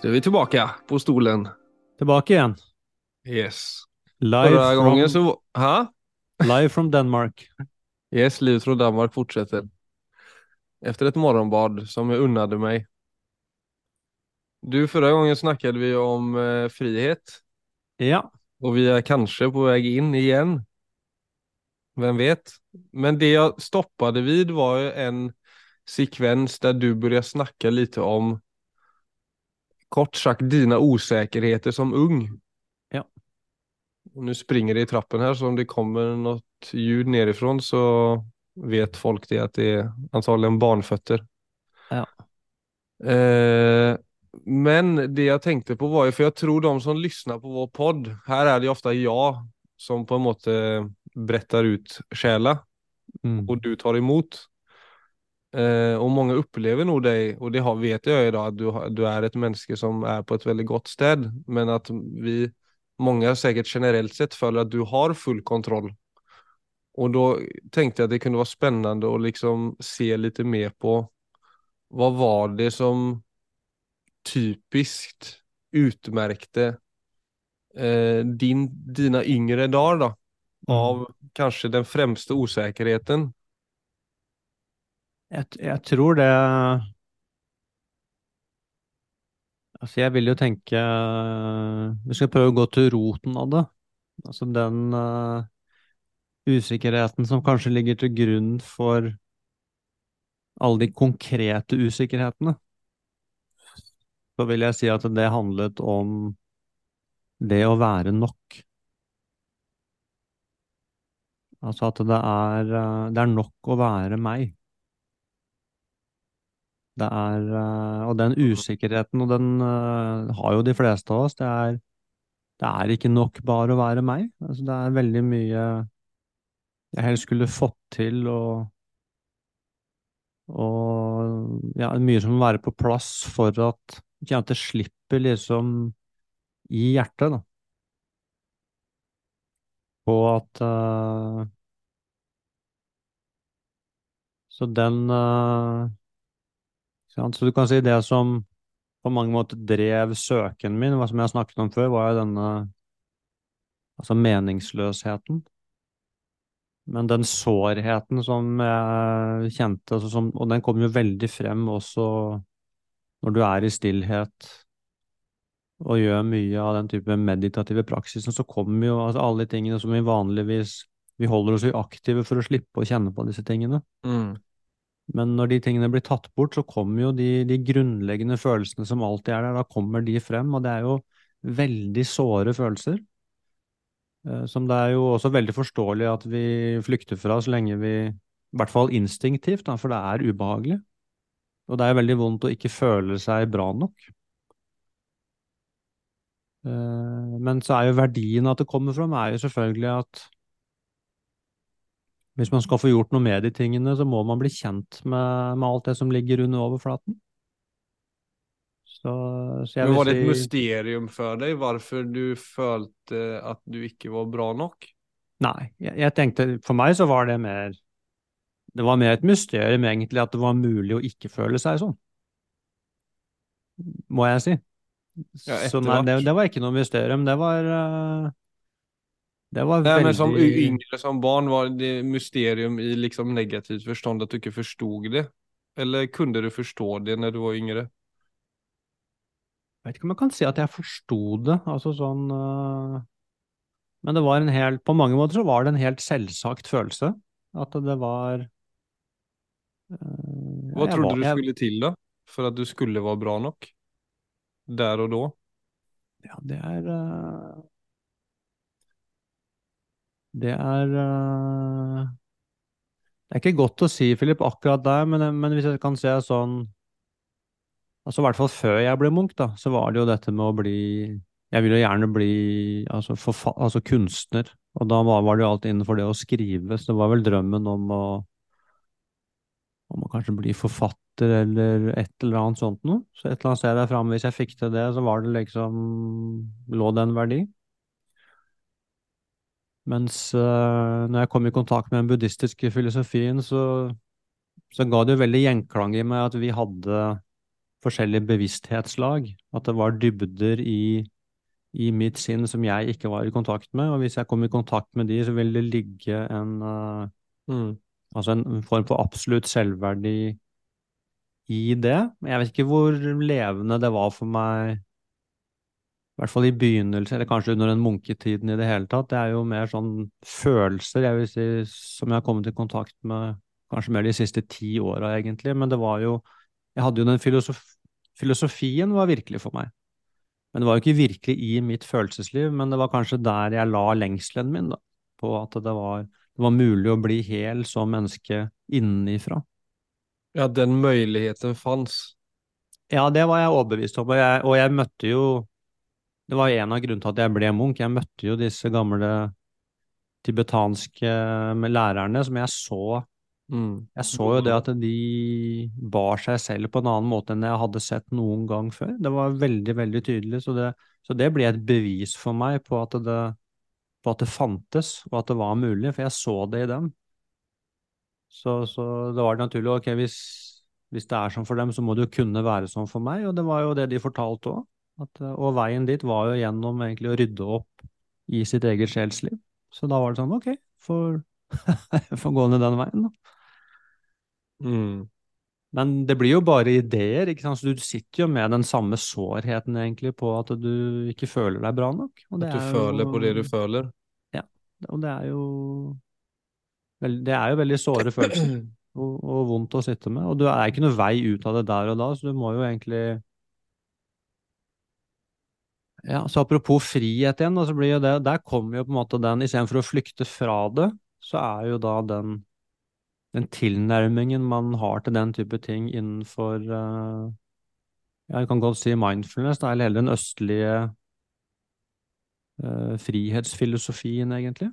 Så er vi tillbaka på stolen. Tilbake igjen. Yes. Live from, så... Live from Denmark. Yes, livet från Danmark fortsetter. Efter ett morgonbad som jag unnade mig. Du, förra gången snackade vi om eh, frihet. Ja. Og vi er kanskje på vei inn igjen. Vem vet? Men det jeg stoppade vid var en sekvens der du började snakke litt om kort sagt dina osäkerheter som ung. Ja. Och nu springer det i trappen här så om det kommer något ljud nerifrån så vet folk det att det är antagligen barnfötter. Ja. Eh, men det jag tänkte på var ju, för jag tror de som lyssnar på vår podd, här är det ofta jag som på en måte berättar ut själa Mm. och du tar emot. Eh, mange opplever upplever deg, og och det har, vet i dag, at du, du er et menneske som er på et veldig godt sted, Men at vi, mange sikkert generelt sett føler at du har full kontroll. Og da tenkte jeg at det kunne være spennende å liksom se litt mer på hva var det som typisk utmerkte eh, din, dina yngre dager, da? Av kanskje den fremste osäkerheten. Jeg, jeg tror det Altså, jeg vil jo tenke Vi skal prøve å gå til roten av det. Altså den uh, usikkerheten som kanskje ligger til grunn for alle de konkrete usikkerhetene. Så vil jeg si at det handlet om det å være nok. Altså at det er, eh, det er nok å være meg. Er, eh, og den usikkerheten, og den eh, har jo de fleste av oss, det er, det er ikke nok bare å være meg. Altså, det er veldig mye jeg helst skulle fått til, og, og ja, mye som må være på plass for at, det slipper liksom i hjertet, da. På at uh, Så den uh? Så du kan si det som på mange måter drev søken min, hva som jeg snakket om før, var jo denne altså meningsløsheten. Men den sårheten som jeg kjente, altså som, og den kom jo veldig frem også når du er i stillhet og gjør mye av den type meditative praksisen, så kommer jo altså alle de tingene som vi vanligvis Vi holder oss jo aktive for å slippe å kjenne på disse tingene. Men når de tingene blir tatt bort, så kommer jo de, de grunnleggende følelsene som alltid er der, da kommer de frem, og det er jo veldig såre følelser. eh, Som det er jo også veldig forståelig at vi flykter fra så lenge vi, i hvert fall instinktivt, da, for det er ubehagelig. Og det er veldig vondt å ikke føle seg bra nok. Eh, Men så er jo verdien at det kommer fram, er jo selvfølgelig at hvis man skal få gjort noe med de tingene, så må man bli kjent med, med alt det som ligger under overflaten. Så, så Men var det et si mysterium for deg hvorfor du følte at du ikke var bra nok? Nei, jeg, jeg tenkte For meg så var det mer Det var mer et mysterium egentlig at det var mulig å ikke føle seg sånn. Må jeg si. Ja, så nei, det, det var ikke noe mysterium. Det var eh, Det var Nej, veldig men som yngre, som barn, var det mysterium i liksom negativt forstand at du ikke forstod det? Eller kunne du forstå det når du var yngre? Jeg vet ikke om jeg kan si at jeg forsto det, altså sånn uh... Men det var en helt På mange måter så var det en helt selvsagt følelse. At det var uh... Hva trodde var- du jeg- skulle til da? For at du skulle være bra nok? Der og da? Ja, det er øh, Det er uh, Det er ikke godt å si, Philip, akkurat der, men, men hvis jeg kan se sånn Altså i hvert fall før jeg ble Munch, da, så var det jo dette med å bli Jeg ville gjerne bli altså, forfa altså kunstner, og da var, var det jo alt innenfor det å skrive, så det var vel drømmen om å om å kanskje bli forfatter eller et eller annet sånt noe. Så et eller annet sted der framme, hvis jeg fikk til det, så var det liksom lå det en verdi. Mens uh, når jeg kom i kontakt med den buddhistiske filosofien, så, så ga det jo veldig gjenklang i meg at vi hadde forskjellige bevissthetslag. At det var dybder i, i mitt sinn som jeg ikke var i kontakt med. Og hvis jeg kom i kontakt med de, så ville det ligge en, uh, Mm. altså en form for absolutt selvverdi i det. Jeg vet ikke hvor levende det var for meg, i hvert fall i begynnelsen, eller kanskje under den munketiden i det hele tatt. Det er jo mer sånn følelser, jeg vil si, som jeg har kommet i kontakt med kanskje mer de siste ti åra, egentlig. Men det var jo Jeg hadde jo den filosof filosofien var virkelig for meg. Men det var jo ikke virkelig i mitt følelsesliv, men det var kanskje der jeg la lengselen min, da. På at det var, det var mulig å bli hel som menneske innenifra. Ja, den muligheten fanns. Ja, det var jeg overbevist om, og jeg, og jeg møtte jo Det var en av grunnene til at jeg ble munk. Jeg møtte jo disse gamle tibetanske lærerne som jeg så Mm. Jeg så jo det at de bar seg selv på en annen måte enn jeg hadde sett noen gang før. Det var veldig, veldig tydelig, så det, så det ble et bevis for meg på at, det, på at det fantes, og at det var mulig, for jeg så det i dem. Så, så det var naturlig, ok, hvis, hvis det er sånn for dem, så må det jo kunne være sånn for meg, og det var jo det de fortalte òg. Og veien dit var jo gjennom egentlig å rydde opp i sitt eget sjelsliv. Så da var det sånn, ok, får, får gå ned den veien, da. Mm. Men det blir jo bare ideer, ikke sant? så du sitter jo med den samme sårheten egentlig på at du ikke føler deg bra nok. Att du er føler jo, på det du føler. Ja. Og det er jo Det er jo veldig såre følelser og, og vondt å sitte med. Og det er ikke noe vei ut av det der og da, så du må jo egentlig Ja, så apropos frihet igjen, så blir jo det Der kommer jo på en måte den Istedenfor å flykte fra det, så er jo da den den tilnærmingen man har til den type ting innenfor uh, Jeg kan godt si mindfulness, eller hele den østlige uh, frihetsfilosofien, egentlig.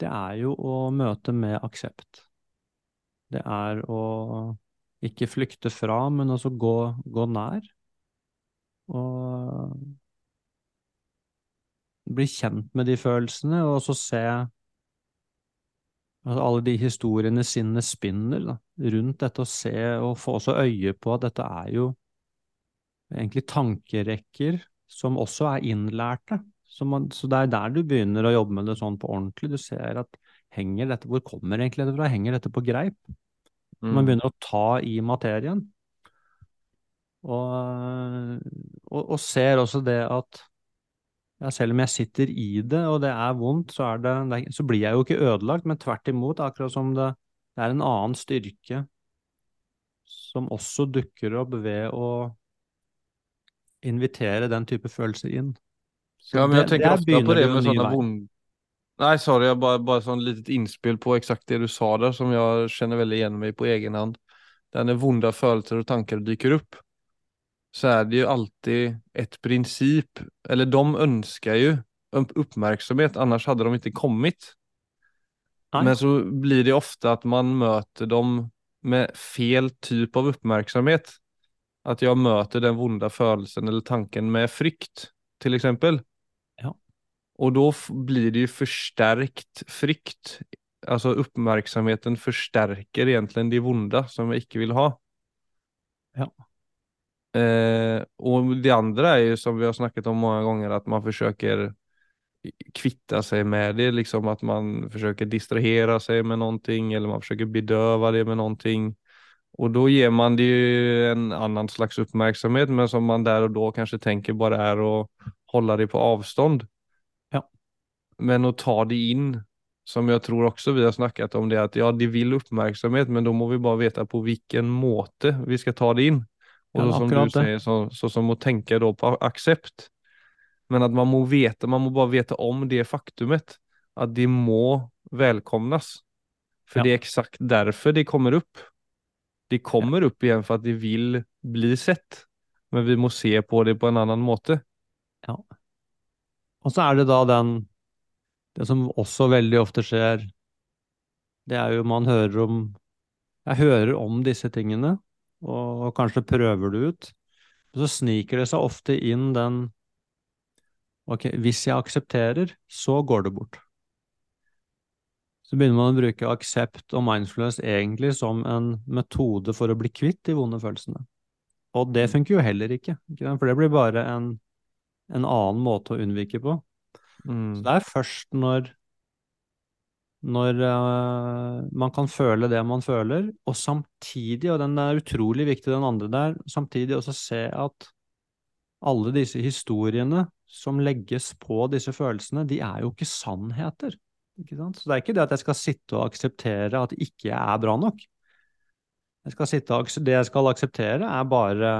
Det er jo å møte med aksept. Det er å ikke flykte fra, men også gå, gå nær. Og bli kjent med de følelsene, og så se alle de historiene sinnet spinner da, rundt dette, og se og få også øye på at dette er jo egentlig tankerekker som også er innlærte. Så, man, så det er der du begynner å jobbe med det sånn på ordentlig. Du ser at henger dette, hvor kommer egentlig dette fra? Henger dette på greip? Man Mm. begynner å ta i materien. Og, og, og ser også det at ja, selv om jeg sitter i det, og det er vondt, så, er det, så blir jeg jo ikke ødelagt, men tvert imot, akkurat som det, det er en annen styrke som også dukker opp ved å invitere den type følelser inn. Så Ja, men jeg det- tänker ofte på det med sånne vonde Nei, sorry, jeg bare, bare sånn litet innspill på eksakt det du sa der, som jeg kjenner veldig igjen meg på egen hand. Denne vonde følelser og tanker tankar dyker upp så är det ju alltid ett princip, eller de önskar ju upp- uppmärksamhet, annars hade de inte kommit. Nei. Men så blir det ofta att man möter dem med fel typ av uppmärksamhet. Att jag möter den vonda födelsen eller tanken med frykt, till exempel. Ja. Och då blir det ju förstärkt frykt. Alltså uppmärksamheten förstärker egentligen det vonda som jag icke vill ha. Ja. Eh, og det andre er jo, som vi har snakket om mange ganger, at man forsøker kvitte seg med det, liksom At man forsøker distrahera seg med noe, eller man forsøker bedøve det med noe. Og da gir man det jo en annen slags oppmerksomhet, men som man der og da kanskje tenker bare er å holde det på avstånd. Ja. Men å ta det inn, som jeg tror også vi har snakket om det, at ja, det vil oppmerksomhet, men da må vi bare veta på hvilken måte vi skal ta det in. Och Ja, som du det. sier, så, så som å tenke da på aksept. Men at man må vite, man må bare vite om det faktumet. At de må velkomnes. For Ja. det er eksakt derfor de kommer opp. De kommer opp igjen for at de vil bli sett. Men vi må se på det på en annen måte. Ja. Og så er det da den Det som også veldig ofte skjer, det er jo man hører om Jeg hører om disse tingene, og kanskje prøver det ut. Og så sniker det seg ofte inn den Ok, hvis jeg aksepterer, så går det bort. Så begynner man å bruke aksept og mindfulness egentlig som en metode for å bli kvitt de vonde følelsene. Og det funker jo heller ikke, ikke for det blir bare en, en annen måte å unnvike på. Så Mm. det er først når, når uh, man kan føle det man føler, og samtidig, og den er utrolig viktig, den andre der, samtidig også se at alle disse historiene som legges på disse følelsene, de er jo ikke sannheter. Ikke sant? Så det er ikke det at jeg skal sitte og akseptere at ikke jeg er bra nok. Jeg og, det jeg skal akseptere, er bare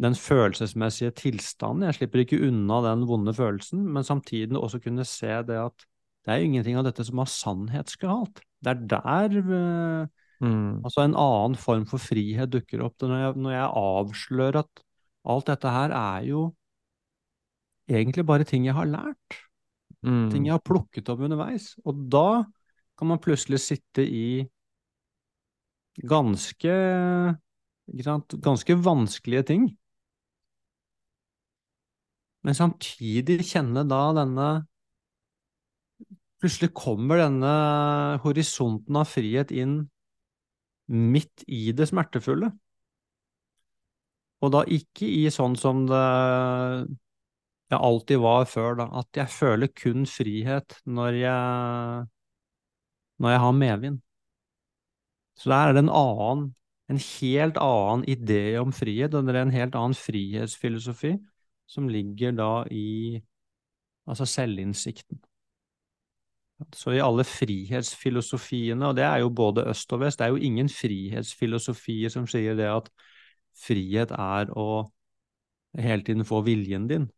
den følelsesmessige tilstanden. Jeg slipper ikke unna den vonde følelsen, men samtidig også kunne se det at det er jo ingenting av dette som har sannhetsgehalt. Det er der eh, Mm. altså en annen form for frihet dukker opp. Når jeg, når jeg avslører at alt dette her er jo egentlig bare ting jeg har lært, ting Mm. jeg har plukket opp underveis. Og da kan man plutselig sitte i ganske, ganske vanskelige ting. Men samtidig kjenne da denne Plutselig kommer denne horisonten av frihet inn midt i det smertefulle. Og da ikke i sånn som det jeg alltid var før, da. At jeg føler kun frihet når jeg, når jeg har medvind. Så der er det en annen, en helt annen idé om frihet, og det er en helt annen frihetsfilosofi som ligger da i altså selvinnsikten. Så i alle frihetsfilosofiene, og det er jo både øst og vest, det er jo ingen frihetsfilosofier som sier det at frihet er å hele tiden få viljen din.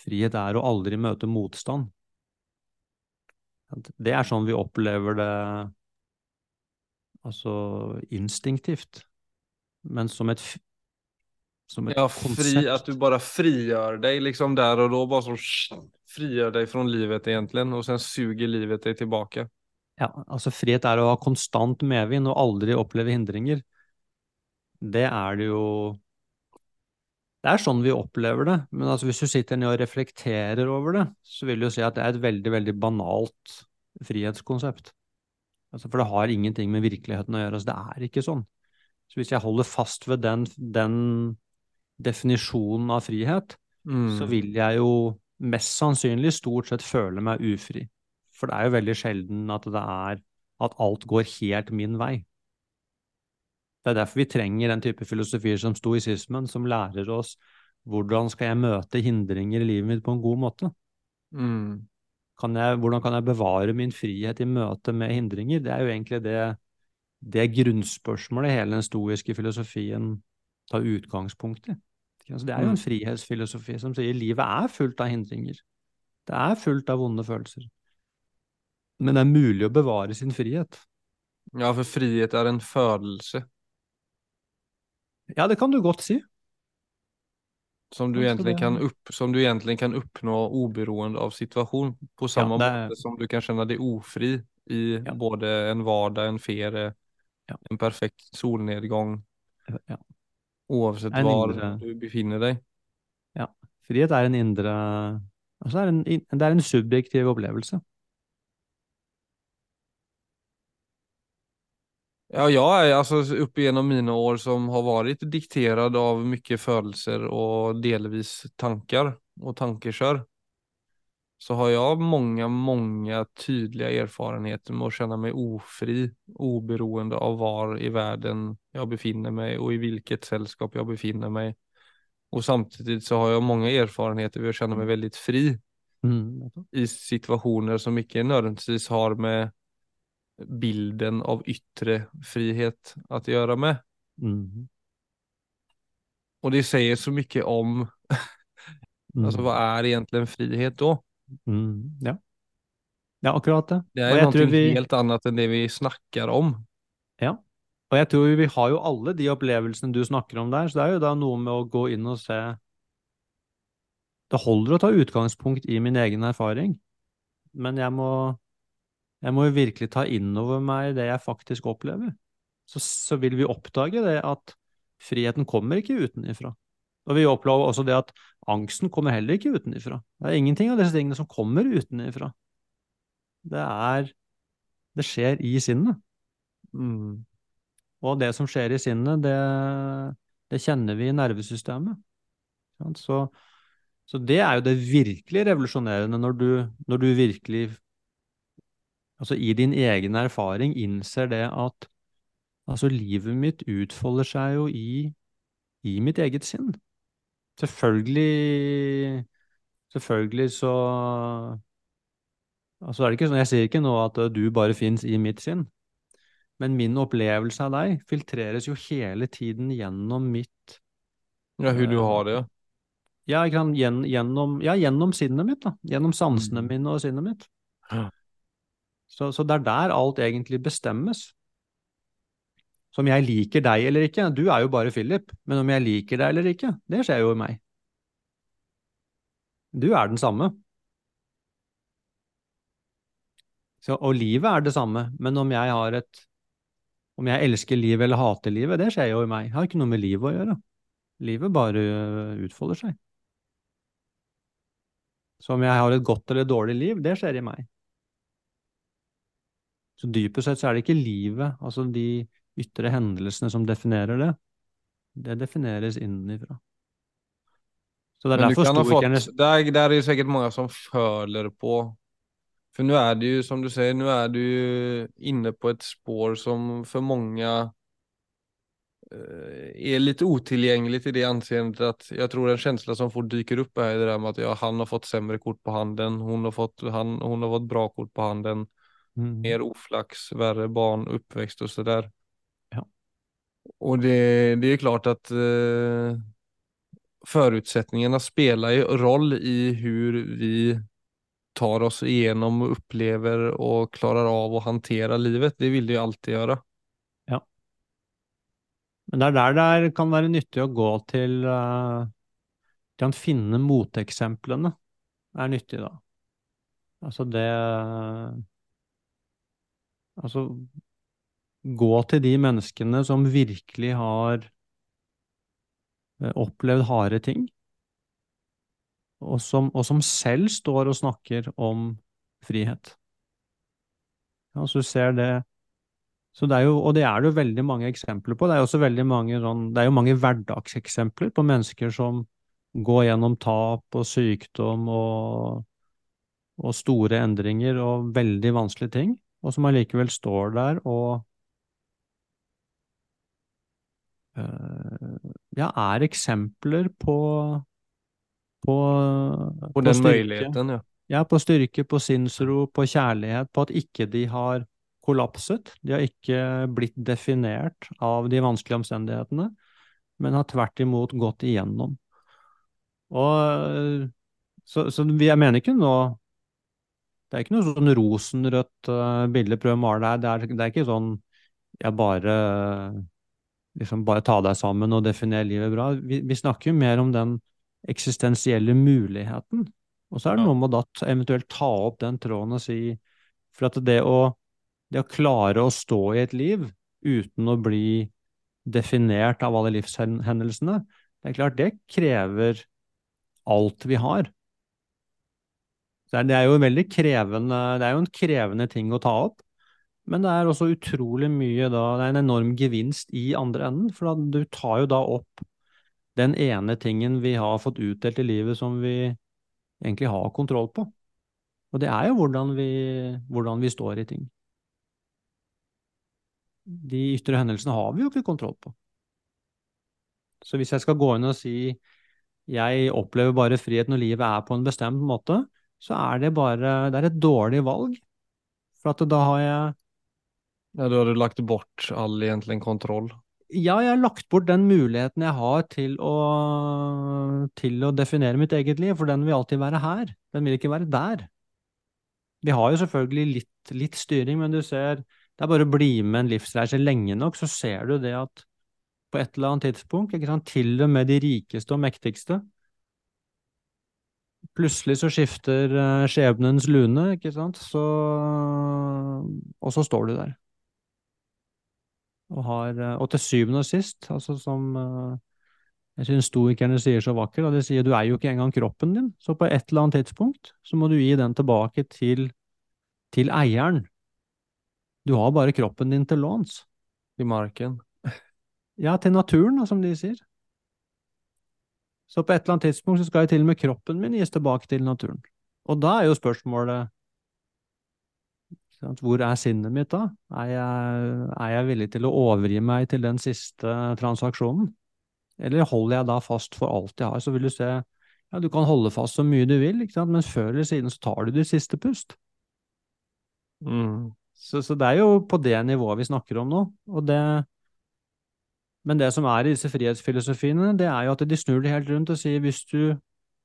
Frihet er å aldri møte motstand. Det er sånn vi opplever det altså instinktivt, men som et, som et Ja, fri, konsept. At du bare frigjør deg liksom der og da, bare så frigör dig från livet egentligen och sen suger livet dig tillbaka. Ja, altså frihet er å ha konstant medvind og aldri oppleve hindringer. Det er det jo Det er sånn vi opplever det, men altså hvis du sitter ned og reflekterer over det, så vil du si at det er et veldig, veldig banalt frihetskonsept. Altså, for det har ingenting med virkeligheten å gjøre. Altså, det er ikke sånn. Så hvis jeg holder fast ved den, den definisjonen av frihet, Mm. så vil jeg jo mest sannsynlig stort sett føler meg ufri. For det er jo veldig sjelden at det er at alt går helt min vei. Det er derfor vi trenger den type filosofier som stoisismen, som lærer oss hvordan skal jeg møte hindringer i livet mitt på en god måte. Mm. Kan jeg, hvordan kan jeg bevare min frihet i møte med hindringer? Det er jo egentlig det, det grunnspørsmålet hele den stoiske filosofien tar utgangspunkt i. Altså, det er jo en Mm. frihetsfilosofi som sier livet er fullt av hindringer. Det er fullt av vonde følelser. Men det er mulig å bevare sin frihet. Ja, for frihet er en følelse. Ja, det kan du godt si. som du, egentlig kan upp, som du egentlig kan oppnå oberoende av situasjon, på samme det är- måte som du kan kjenne deg ofri i Ja. både en vardag, en ferie, Ja. en perfekt solnedgang. Ja. Oavsett hvor du befinner deg. Ja. Frihet er en indre altså det, er en, det er en subjektiv opplevelse. Ja, jag är alltså upp igenom mina år som har vært diktert av mye følelser og delvis tanker og tankekör. Så har jag många, många tydliga erfarenheter med å känna mig ofri, oberoende av var i verden jeg befinner meg og i hvilket selskap jeg befinner meg. Og samtidig så har jeg mange erfarenheter ved å känna meg veldig fri Mm. i situasjoner som ikke nødvendigvis har med bilden av yttre frihet att gjøre med. Mm. Og det sier så mye om, Mm. hva er egentlig egentligen frihet då? Mm. Ja. ja, akkurat det. Det er jo noe vi, helt annet enn det vi snakker om. ja. Og jeg tror vi har jo alle de opplevelsene du snakker om der, så det er jo da noe med å gå inn og se Det holder å ta utgangspunkt i min egen erfaring, men jeg må, jeg må jo virkelig ta inn over meg det jeg faktisk opplever. Så, så vil vi oppdage det at friheten kommer ikke utenifra. Og vi opplever også det at angsten kommer heller ikke utenifra. Det er ingenting av disse tingene som kommer utenifra. Det er Det skjer i sinnet. Mm. Og det som skjer i sinnet, det, Det kjenner vi i nervesystemet. Så, så det er jo det virkelig revolusjonerende, når du, når du virkelig, altså i din egen erfaring, innser det at altså livet mitt utfolder seg jo i, i mitt eget sinn. Selvfølgelig Selvfølgelig så Altså er det ikke sånn, Jeg sier ikke nå at du bare fins i mitt sinn, men min opplevelse av deg filtreres jo hele tiden gjennom mitt Ja, hun du har det, ja. Ja, gjennom, ja, gjennom sinnet mitt, da. Gjennom sansene Mm. mine og sinnet mitt. Så, så det er der alt egentlig bestemmes. Så om jeg liker deg eller ikke, du er jo bare Philip, men om jeg liker deg eller ikke, det skjer jo i meg. Du er den samme. Så, og livet er det samme, men om jeg har et Om jeg elsker livet eller hater livet, det skjer jo i meg. Jeg har ikke noe med livet å gjøre. Livet bare øh, utfolder seg. Så om jeg har et godt eller dårlig liv, det skjer i meg. Så dypest sett så er det ikke livet, altså de ytre hendelsene som definerer det. Det defineres innenfra. Så det er Men derfor stoikerne fått, där är det sikkert mange som føler på, For nå er det jo, som du sier, nå er du inne på et spår som for mange er är lite otillgängligt i det anseendet att jag tror en känsla som fort dyker upp är det där med att ja, han har fått sämre kort på handen, hon har fått, han, hon har fått bra kort på handen, Mm. mer oflax, värre barn, uppväxt och sådär. Ja. Och det, det är klart att eh, förutsättningarna spelar ju roll i hur vi tar oss igenom och upplever och klarar av att hantera livet. Det vill det ju alltid göra. Men det er der det kan være nyttig å gå til uh, til å finne moteksemplene er nyttig, da. Altså det Altså gå til de menneskene som virkelig har eh, opplevd harde ting, og som, og som selv står og snakker om frihet. Ja, så ser det så det er jo, og det er det jo veldig mange eksempler på. Det er jo også mange sånn, det er jo mange hverdagseksempler på mennesker som går gjennom tap og sykdom og, og store endringer og veldig vanskelige ting, og som allikevel står der og øh, ja, er eksempler på på, på den styrke. möjligheten, ja. Ja, på styrke, på sinnsro, på kjærlighet, på at ikke de har kollapset. De har ikke blitt definert av de vanskelige omstendighetene, men har tvert imot gått igjennom. Og så, så jeg mener ikke nå Det er ikke noe sånn rosenrødt uh, bilde prøv å male her. Det er, det er ikke sånn jeg bare liksom bare ta deg sammen og definere livet bra. Vi, vi snakker jo mer om den eksistensielle muligheten. Og så er det noe med å da eventuelt ta opp den tråden og si For at det å, det å klare å stå i et liv uten å bli definert av alle livshendelsene, det er klart det krever alt vi har. Det er, det er jo veldig krevende, det er jo en krevende ting å ta opp, men det er også utrolig mye da, det er en enorm gevinst i andre enden, for da, du tar jo da opp den ene tingen vi har fått utdelt i livet som vi egentlig har kontroll på. Og det er jo hvordan vi, hvordan vi står i ting. De ytre hendelsene har vi jo ikke kontroll på. Så hvis jeg skal gå inn og si jeg opplever bare frihet når livet er på en bestemt måte, så er det bare det er et dårlig valg. For da har jeg Ja, Du har lagt bort all egentlig kontroll. Ja, jeg har lagt bort den muligheten jeg har til å, til å definere mitt eget liv, for den vil alltid være her. Den vil ikke være der. Vi har jo selvfølgelig litt, litt styring, men du ser, det er bare å bli med en livsreise lenge nok, så ser du det at på et eller annet tidspunkt, ikke sant, til og med de rikeste og mektigste, plutselig så skifter eh, skjebnens lune, ikke sant, så, og så står du der. Og, har, eh, og til syvende og sist, altså som eh, jeg synes stoikerne sier så vakkert, og de sier du er jo ikke engang kroppen din, så på et eller annet tidspunkt så må du gi den tilbake til, til eieren. Du har bare kroppen din til låns. I marken. Ja, til naturen, som de sier. Så på et eller annet tidspunkt så skal jo til og med kroppen min gis tilbake til naturen. Og da er jo spørsmålet hvor er sinnet mitt da? Er jeg, er jeg villig til å overgi meg til den siste transaksjonen? Eller holder jeg da fast for alt jeg har? Så vil du se ja, du kan holde fast så mye du vil, men før eller siden så tar du ditt siste pust. Mm. Så, så, det er jo på det nivået vi snakker om nå. Det, men det som er i disse frihetsfilosofiene, det er jo at de snur det helt rundt og sier hvis du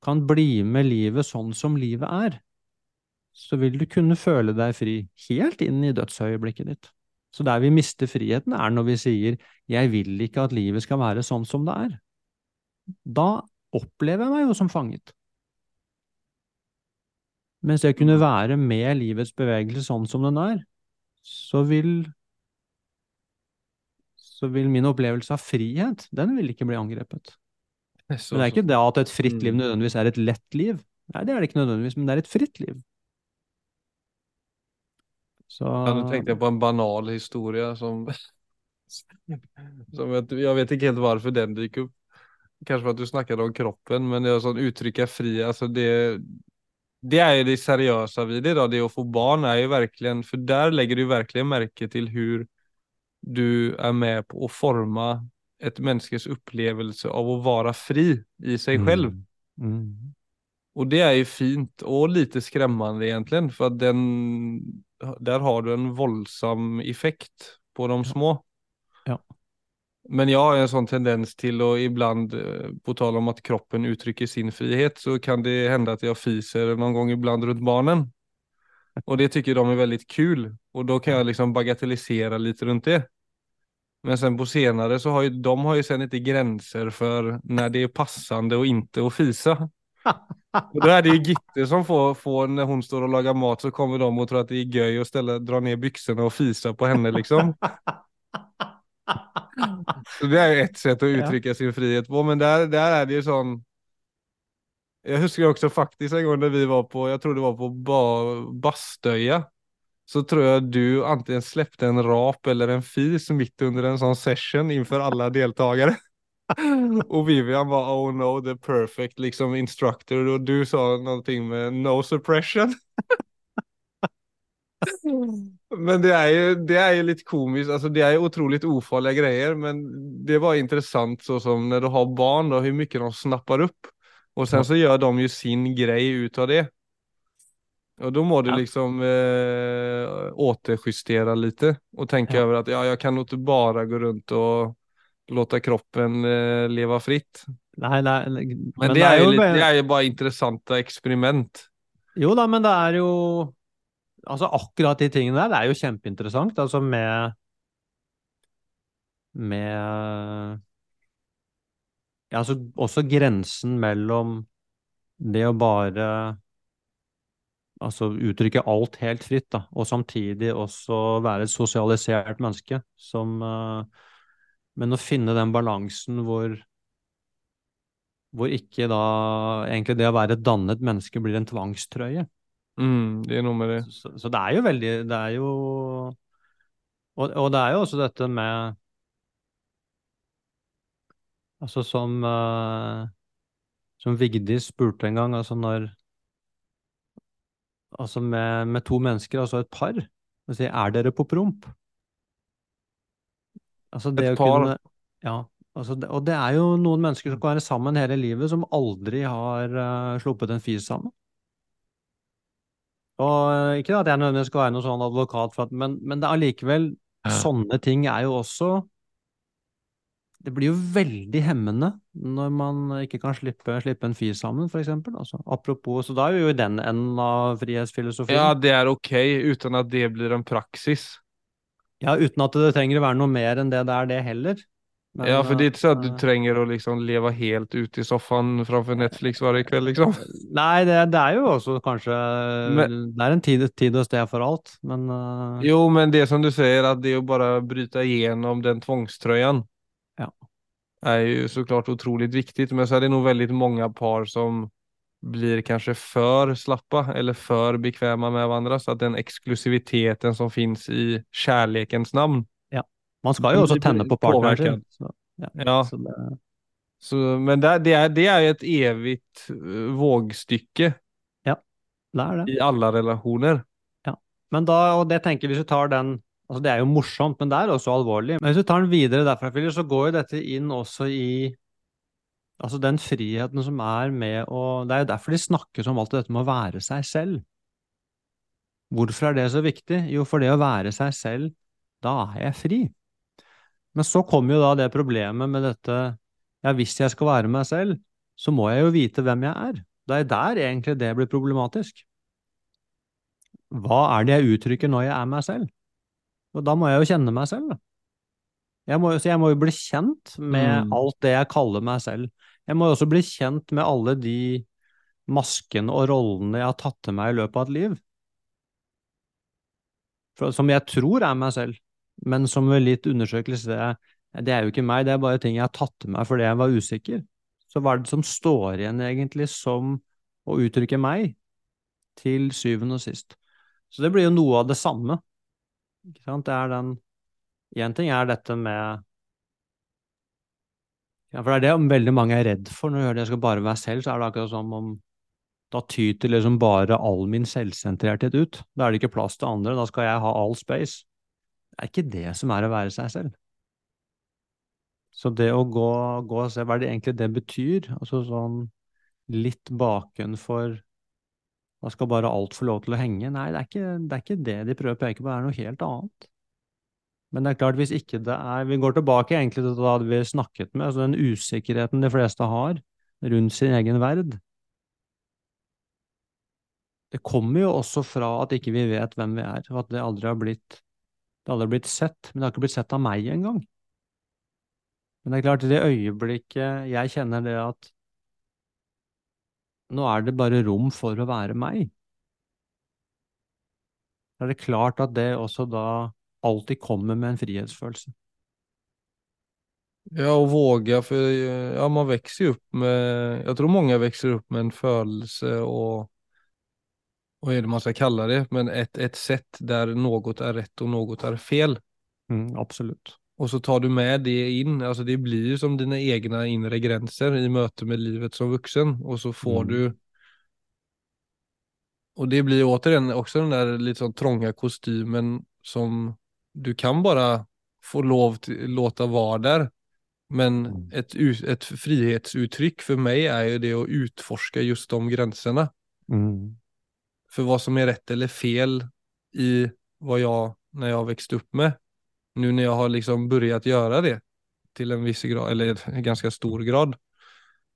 kan bli med livet sånn som livet er, så vil du kunne føle deg fri helt inn i dødsøyeblikket ditt. Så der vi mister friheten, er når vi sier 'jeg vil ikke at livet skal være sånn som det er'. Da opplever jeg meg jo som fanget. Mens jeg kunne være med livets bevegelse sånn som den er, så vil så vil min opplevelse av frihet, den vil ikke bli angrepet. Men det er ikke det at et fritt liv mm. nødvendigvis er et lett liv. Nei, det er det ikke nødvendigvis, men det er et fritt liv. Så... Ja, nå tenkte jeg på en banal historie som, som jeg, jeg vet ikke helt hvorfor den dyker opp. Kanske for at du snakket om kroppen, men det er sånn uttrykk uttrycka fri, altså det, det er jo det seriøse ved det Da. det å få barn er jo verkligen, For der legger du verkligen merke til hur du er med på å forma et menneskes opplevelse av å være fri i sig mm. själv. Mm. Og det er jo fint og lite skremmende egentlig, for at den, där har du en voldsom effekt på de små. Ja. Men jeg har en sånn tendens til å ibland, eh, på tal om at kroppen uttrykker sin frihet, så kan det hende at jeg fiser noen gang iblant rundt barnen. Og det syns de er veldig kul. og da kan jeg liksom bagatellisere litt rundt det. Men sen på senare så har ju de har ju sen inte gränser för när det er passende og ikke å fisa. Då är det ju Gitte som får, får, när hon står och lagar mat så kommer de och tror att det är göj å ställa, dra ner byxorna och fisa på henne liksom. Så det är ett sätt att uttrycka sin frihet på, men där, där är det ju sån. Jag husker också faktiskt en gång när vi var på, jag tror det var på ba, Bastöja. Så tror jag du antingen släppte en rap eller en fis mitt under en sån session inför alla deltagare. och Vivian var oh no the perfect liksom instructor och du sa någonting med no suppression. men det er, jo, det er, jo, litt komisk. altså det er jo otroligt ufarlige grejer men det var intressant så som når du har barn da, hur mye de snappar opp. Og sen så gjør de jo sin grej utav det. Og da må du liksom eh, återjustera lite og tänka ja. over at ja, jeg kan jo ikke bare gå rundt och låta kroppen leve leva fritt. Nei, nei, men, men det, er jo, litt, det er jo bare interessante eksperiment. Jo da, men det er jo Altså akkurat de tingene der, det er jo kjempeinteressant. Altså med Med ja, altså også grensen mellom det å bare altså uttrykke alt helt fritt, da, og samtidig også være et sosialisert menneske som uh, men å finne den balansen hvor, hvor ikke da egentlig det å være et dannet menneske blir en tvangstrøye. Mm, det er noe med det. Så, så, det er jo veldig Det er jo og, og, det er jo også dette med Altså som uh, Som Vigdis spurte en gang, altså når Altså med, med to mennesker, altså et par, og si, er dere på promp? Altså det Et par? Kunne, ja, altså det, og det er jo noen mennesker som kan være sammen hele livet, som aldri har uh, sluppet en fis sammen. Og uh, Ikke at jeg nødvendigvis skal være noen sånn advokat, at, men, men det er allikevel. Sånne ting er jo også Det blir jo veldig hemmende når man ikke kan slippe, slippe en fis sammen, f.eks. Altså, apropos, så da er vi jo i den enden av frihetsfilosofien. Ja, det er ok, uten at det blir en praksis. Ja, uten at det trenger å være noe mer enn det det er, det heller. Men, ja, for det er ikke sånn at du eh, trenger å liksom leve helt ute i sofaen framfor Netflix hver kveld, liksom? Nei, det, det, er jo også kanskje men, Det er en tid, tid og sted for alt, men uh... Jo, men det som du sier, at det å bare bryte igjennom den tvangstrøyen ja. er jo så klart utrolig viktig, men så er det nog veldig mange par som blir kanskje for slappa eller for bekväma med hverandre. så at den eksklusiviteten som fins i kjærlighetens navn Ja, man skal jo også tenne på partnern. Ja. ja. Det... Så, men det, det, er, det er et evigt eh, vågstykke Ja, det er det. i alle relasjoner. Ja. Men da, og det tenker hvis du tar den altså Det er jo morsomt, men det er også alvorlig. Men hvis du tar den videre derfra, så går jo dette inn også i altså den friheten som er med å Det er jo derfor de snakker om alt dette med å være seg selv. Hvorfor er det så viktig? Jo, for det å være seg selv, da er jeg fri. Men så kommer jo da det problemet med dette Ja, hvis jeg skal være meg selv, så må jeg jo vite hvem jeg er. Det er der egentlig det blir problematisk. Hva er det jeg uttrykker når jeg er meg selv? Og da må jeg jo kjenne meg selv, da. Jeg må, så jeg må jo bli kjent med Mm. alt det jeg kaller meg selv. Jeg må også bli kjent med alle de maskene og rollene jeg har tatt til meg i løpet av et liv. For, som jeg tror er meg selv, men som ved litt undersøkelse det er, det er jo ikke meg, det er bare ting jeg har tatt til meg fordi jeg var usikker. Så hva er det som står igjen egentlig som å uttrykke meg, til syvende og sist? Så det blir jo noe av det samme. Ikke sant? Det er den Én ting er dette med ja, For det er det veldig mange er redd for når de hører det jeg skal bare være selv, så er det akkurat som om da tyter liksom bare all min selvsentrerthet ut. Da er det ikke plass til andre, da skal jeg ha all space. Det er ikke det som er å være seg selv. Så det å gå, gå og se hva det egentlig det betyr, altså sånn litt bakenfor da skal bare alt få lov til å henge. Nei, det er ikke det, er ikke det de prøver å peke på, det er noe helt annet. Men det er klart, hvis ikke det er Vi går tilbake egentlig til det vi snakket med, altså den usikkerheten de fleste har rundt sin egen verd. Det kommer jo også fra at ikke vi vet hvem vi er, og at det aldri har blitt det har blitt sett, men det har ikke blitt sett av meg engang. Men det er klart, i det øyeblikket jeg kjenner det at nå er det bare rom for å være meg, så er det klart at det også da alltid kommer med en frihetsfølelse. Ja, og våga, for ja, man vokser jo opp med, Jeg tror mange vokser opp med en følelse og Hva er det man skal kalle det, men et, et sett der noe er rett og noe er fel. Mm, absolutt. Og så tar du med det inn. Altså, det blir jo som dine egne indre grenser i møte med livet som vuxen og så får Mm. du Og det blir återigen også den der litt sånn trange kostymen som du kan bara få lov till, låta vara där. Men Mm. ett, ett frihetsuttryck för mig är ju det att utforska just de gränserna. Mm. För vad som är rätt eller fel i vad jag, när jag växt upp med. Nu när jag har liksom börjat göra det till en viss grad, eller en ganska stor grad.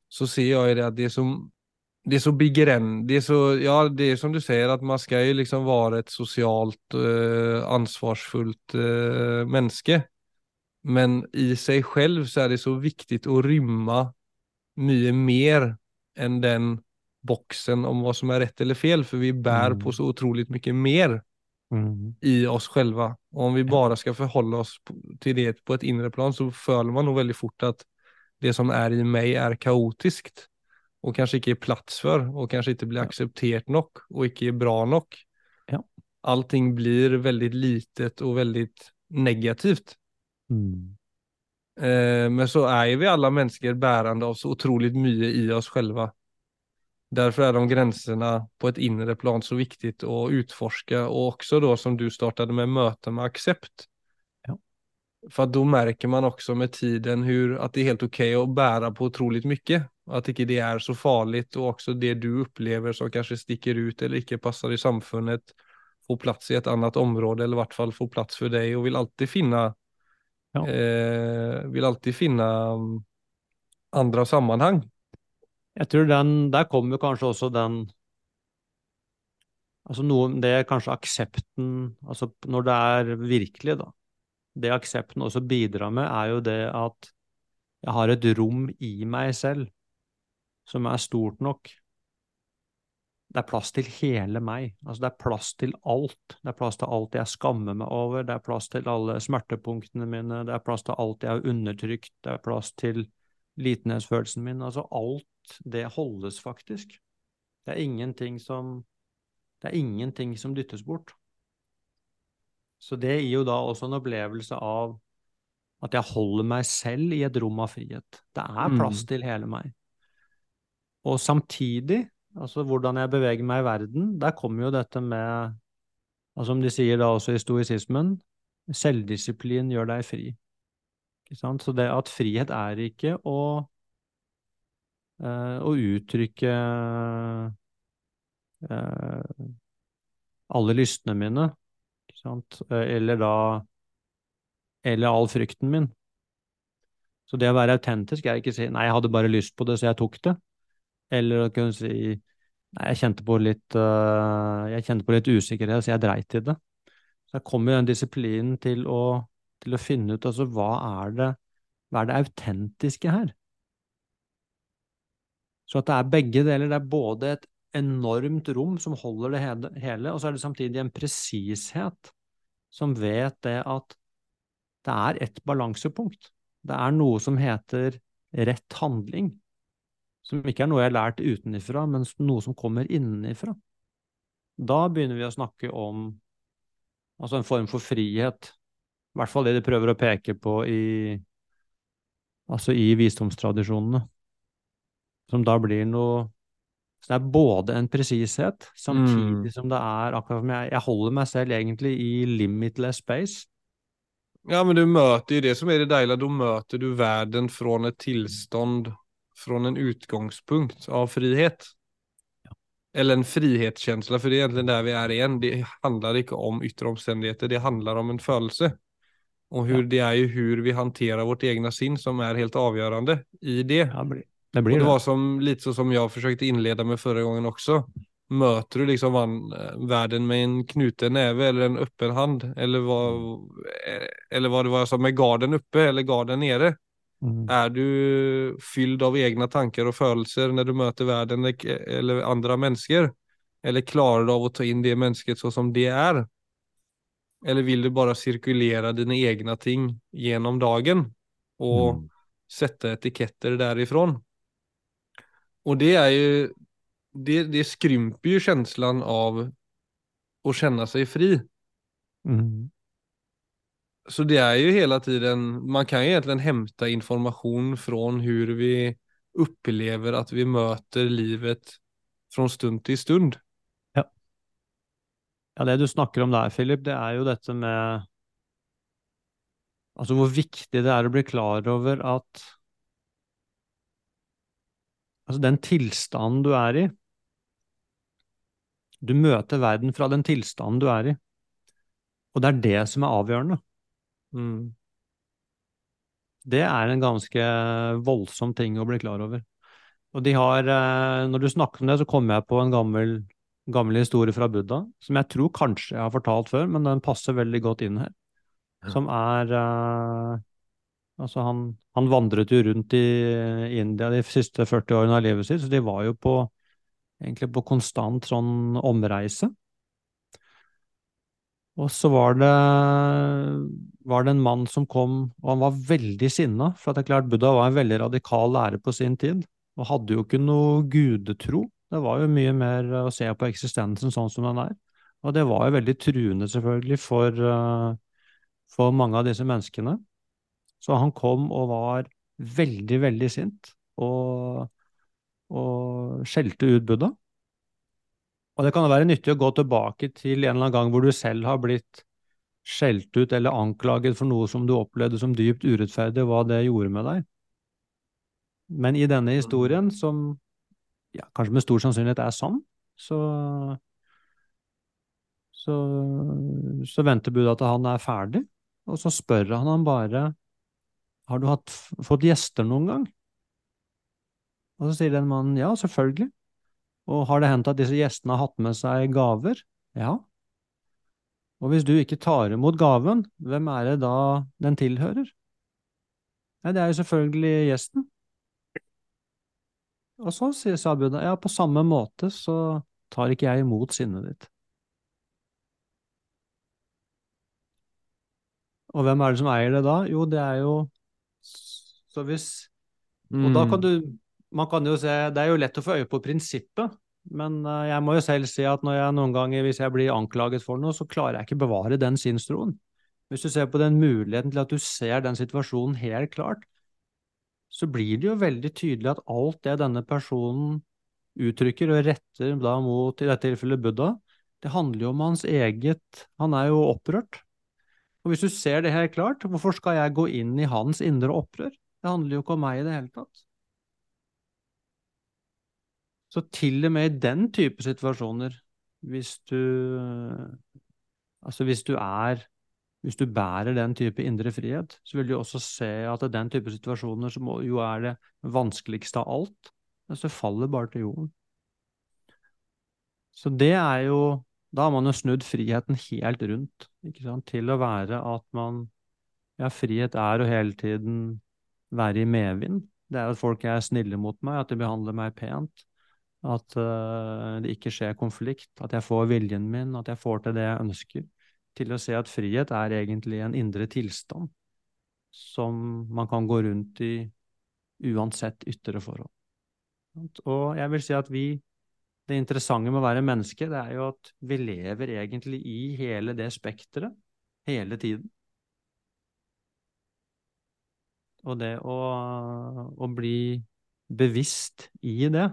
Så ser jag det att det som det er så begrenset det ja det er som du sier, at man skal jo liksom være et socialt uh, ansvarsfullt uh, menneske. Men i seg selv så er det så viktig å rymme mye mer enn den boxen om hva som er rett eller fel, for vi bærer Mm. på så utrolig mye mer Mm. i oss selv. Og om vi bare skal forholde oss til det på et indre plan så føler man nog veldig fort at det som er i meg, er kaotiskt och kanskje ikke er plass for, og kanskje ikke blir akseptert nok, og ikke er bra nok. Ja. Allting blir veldig litet og veldig negativt. Mm. Eh, men så er vi alle mennesker bærende av så utrolig mye i oss selv. Derfor er de grensene på et indre plan så viktig å utforske, og også da, som du startet med Møte med accept. Ja. da merker man også med tiden hur at det er helt ok å bære på utrolig mye. At ikke det er så farligt og også det du opplever som kanskje stikker ut eller ikke passer i samfunnet, får plass i et annet område eller i hvert fall får plass for deg, og vil alltid finne Ja. eh, Vil alltid finne andre sammenheng. Jeg tror den, der kommer kanskje også den Altså noe om det kanskje aksepten Altså når det er virkelig, da. Det aksepten også bidrar med, er jo det at jeg har et rom i meg selv som er stort nok. Det er plass til hele meg. Altså det er plass til alt. Det er plass til alt jeg skammer meg over, det er plass til alle smertepunktene mine, det er plass til alt jeg har undertrykt, det er plass til litenhetsfølelsen min. Altså alt det holdes faktisk. Det er ingenting som Det er ingenting som dyttes bort. Så det gir jo da også en opplevelse av at jeg holder meg selv i et rom av frihet. Det er plass Mm. til hele meg. Og samtidig, altså hvordan jeg beveger meg i verden, der kommer jo dette med, altså som de sier da også i stoisismen, selvdisiplin gjør deg fri. Ikke sant? Så det at frihet er ikke å, eh, å uttrykke eh, alle lystene mine, sant? Eh, Eller da Eller all frykten min. Så det å være autentisk er ikke å si 'nei, jeg hadde bare lyst på det, så jeg tok det'. Eller å kunne si 'nei, jeg kjente på litt, uh, jeg kjente på litt usikkerhet, så jeg dreit i det'. Så jeg kommer den disiplinen til å, til å finne ut altså hva er det, hva er det autentiske her? Så at det er begge deler. Det er både et enormt rom som holder det hele, og så er det samtidig en presishet som vet det at det er et balansepunkt. Det er noe som heter rett handling, som ikke er noe jeg har lært utenifra, men noe som kommer innenifra. Da begynner vi å snakke om altså en form for frihet. I hvert fall det de prøver å peke på i, altså i visdomstradisjonene. Som da blir noe Så det er både en presishet, samtidig Mm. som det er akkurat som jeg, jeg holder meg selv egentlig i limitless space. Ja, men du møter jo det som er det deilige. da møter du verden fra et tilstand, fra en utgangspunkt av frihet. Eller en frihetskänsla, for det er egentlig der vi er igjen. Det handler ikke om ytre omstendigheter, det handler om en følelse. Og hur Ja. det er jo hur vi håndterer vårt egne sinn som er helt avgjørende i det. Ja, det blir det. Det var som, lite så som jag försökte inleda med förra gången också. Möter du liksom van, eh, världen med en knuten näve eller en öppen hand? Eller vad, eh, eller vad det var jag sa, med garden uppe eller garden nere? Mm. Er du fylld av egne tanker og følelser når du møter verden eller- andre mennesker? Eller klarer du av å ta inn det mennesket så som det er? Eller vil du bare sirkulere dine egne ting gjennom dagen og Mm. sette etiketter därifrån? Och det är ju, det, det skrymper ju känslan av att känna sig fri. Mm. Så det är ju hela tiden, man kan ju egentligen hämta information från hur vi upplever att vi möter livet från stund till stund. Ja, det du snakker om der, Philip, det er jo dette med Altså hvor viktig det er å bli klar over at Altså den tilstanden du er i Du møter verden fra den tilstanden du er i. Og det er det som er avgjørende. Mm. Det er en ganske voldsom ting å bli klar over. Og de har, eh, når du snakker om det, så kommer jeg på en gammel, gammel historie fra Buddha, som jeg tror kanskje jeg har fortalt før, men den passer veldig godt inn her. Som er eh, Altså, han, han vandret jo rundt i India de siste 40 årene av livet sitt, så de var jo på egentlig på konstant sånn omreise. Og så var det, var det en mann som kom, og han var veldig sinna, for det er klart Buddha var en veldig radikal lærer på sin tid, og hadde jo ikke noe gudetro. Det var jo mye mer å se på eksistensen sånn som den er. Og det var jo veldig truende, selvfølgelig, for, eh, for mange av disse menneskene. Så han kom og var veldig, veldig sint, og, og skjelte ut Buddha. Og det kan være nyttig å gå tilbake til en eller annen gang hvor du selv har blitt skjelt ut eller anklaget for noe som du opplevde som dypt urettferdig, hva det gjorde med deg. Men i denne historien, som ja, kanskje med stor sannsynlighet er sann, så så, så venter Buddha til han er ferdig, og så spør han ham bare har du hatt, fått gjester noen gang? Og så sier den mannen ja, selvfølgelig. Og har det hendt at disse gjestene har hatt med seg gaver? Ja. Og hvis du ikke tar imot gaven, hvem er det da den tilhører? Nei, det er jo selvfølgelig gjesten. Og så sier Sabuna, ja, på samme måte så tar ikke jeg imot sinnet ditt. Og hvem er det som eier det da? Jo, det er jo Så hvis Og da kan du Man kan jo se Det er jo lett å få øye på prinsippet, men eh, jeg må jo selv si at når jeg noen ganger, hvis jeg blir anklaget for noe, så klarer jeg ikke bevare den sinnstroen. Hvis du ser på den muligheten til at du ser den situasjonen helt klart, så blir det jo veldig tydelig at alt det denne personen uttrykker og retter da mot, i dette tilfellet Buddha, det handler jo om hans eget Han er jo opprørt. Og hvis du ser det helt klart, hvorfor skal jeg gå inn i hans indre opprør? Det handler jo ikke om meg i det hele tatt. Så til og med i den type situasjoner, hvis du Altså hvis du er Hvis du bærer den type indre frihet, så vil du også se at den type situasjoner, som jo er det vanskeligste av alt, det faller bare til jorden. Så det er jo Da har man jo snudd friheten helt rundt, til å være at man Ja, frihet er å hele tiden være i medvind. Det er at folk er snille mot meg, at de behandler meg pent. At uh, det ikke skjer konflikt, at jeg får viljen min, at jeg får til det jeg ønsker. Til å se at frihet er egentlig en indre tilstand som man kan gå rundt i uansett ytre forhold. Og jeg vil si at vi Det interessante med å være menneske, det er jo at vi lever egentlig i hele det spekteret hele tiden. Og det å, å bli bevisst i det,